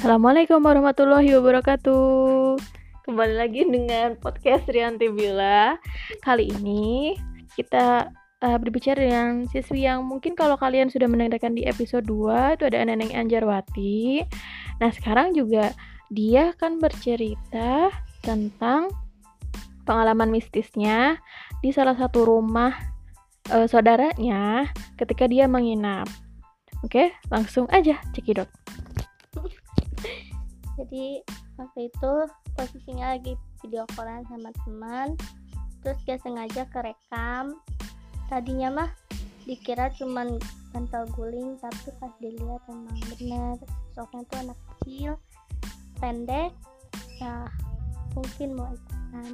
Assalamualaikum warahmatullahi wabarakatuh. Kembali lagi dengan podcast Rianti Bila. Kali ini kita uh, berbicara dengan siswi yang mungkin kalau kalian sudah mendengarkan di episode 2 itu ada Neneng Anjarwati. Nah, sekarang juga dia akan bercerita tentang pengalaman mistisnya di salah satu rumah uh, saudaranya ketika dia menginap. Oke, langsung aja cekidot jadi waktu itu posisinya lagi video callan sama teman. Terus dia sengaja kerekam. Tadinya mah dikira cuman bantal guling tapi pas dilihat emang bener. Sosoknya tuh anak kecil pendek. Ya mungkin mau ikutan.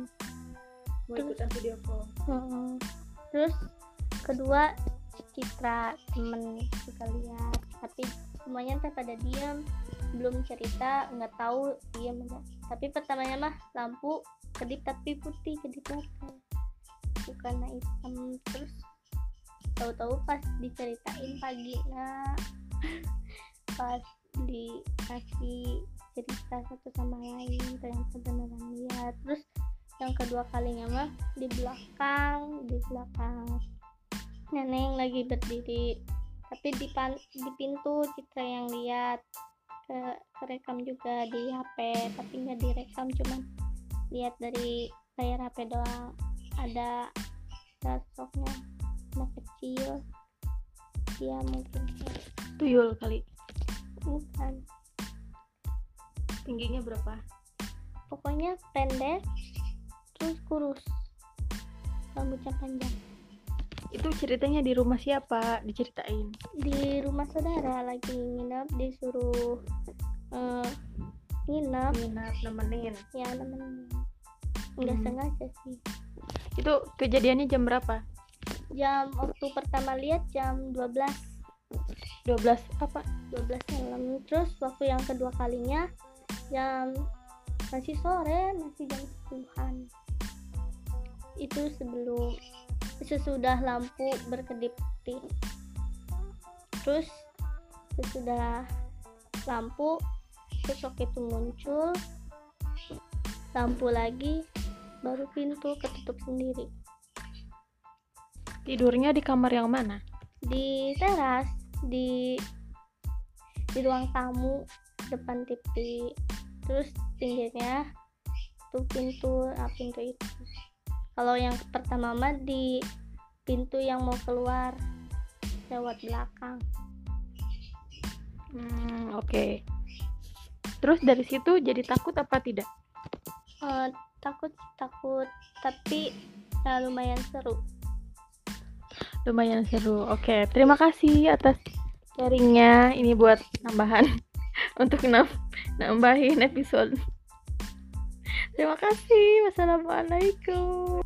Mau ikutan video call. Hmm, terus kedua Citra temen juga lihat tapi semuanya teh pada diam belum cerita nggak tahu dia mana. Tapi pertamanya mah lampu kedip tapi putih kedipnya bukan hitam terus tahu-tahu pas diceritain pagi nah pas dikasih cerita satu sama lain ternyata beneran lihat terus yang kedua kalinya mah di belakang di belakang. Neneng lagi berdiri tapi di, pan, di pintu Citra yang lihat kerekam juga di HP tapi nggak direkam cuman lihat dari layar HP doang. Ada sosoknya anak kecil. Ya mungkin. Tuyul kali. Bukan. Tingginya berapa? Pokoknya pendek terus kurus. Rambutnya panjang itu ceritanya di rumah siapa? Diceritain. Di rumah saudara lagi nginep disuruh uh, nginep. Nginep nemenin. Ya nemenin. Nggak hmm. sengaja sih. Itu kejadiannya jam berapa? Jam waktu pertama lihat jam 12 12 apa? 12 malam. Terus waktu yang kedua kalinya jam masih sore masih jam 10 itu sebelum sesudah lampu berkedip putih terus sesudah lampu sosok itu muncul lampu lagi baru pintu ketutup sendiri. Tidurnya di kamar yang mana? Di teras di di ruang tamu depan TV terus pinggirnya tuh pintu ah, pintu itu kalau yang pertama mah di pintu yang mau keluar lewat belakang hmm, oke okay. terus dari situ jadi takut apa tidak uh, takut takut tapi ya, lumayan seru lumayan seru oke okay. terima kasih atas sharingnya ini buat tambahan untuk nambahin episode Terima kasih. Wassalamualaikum.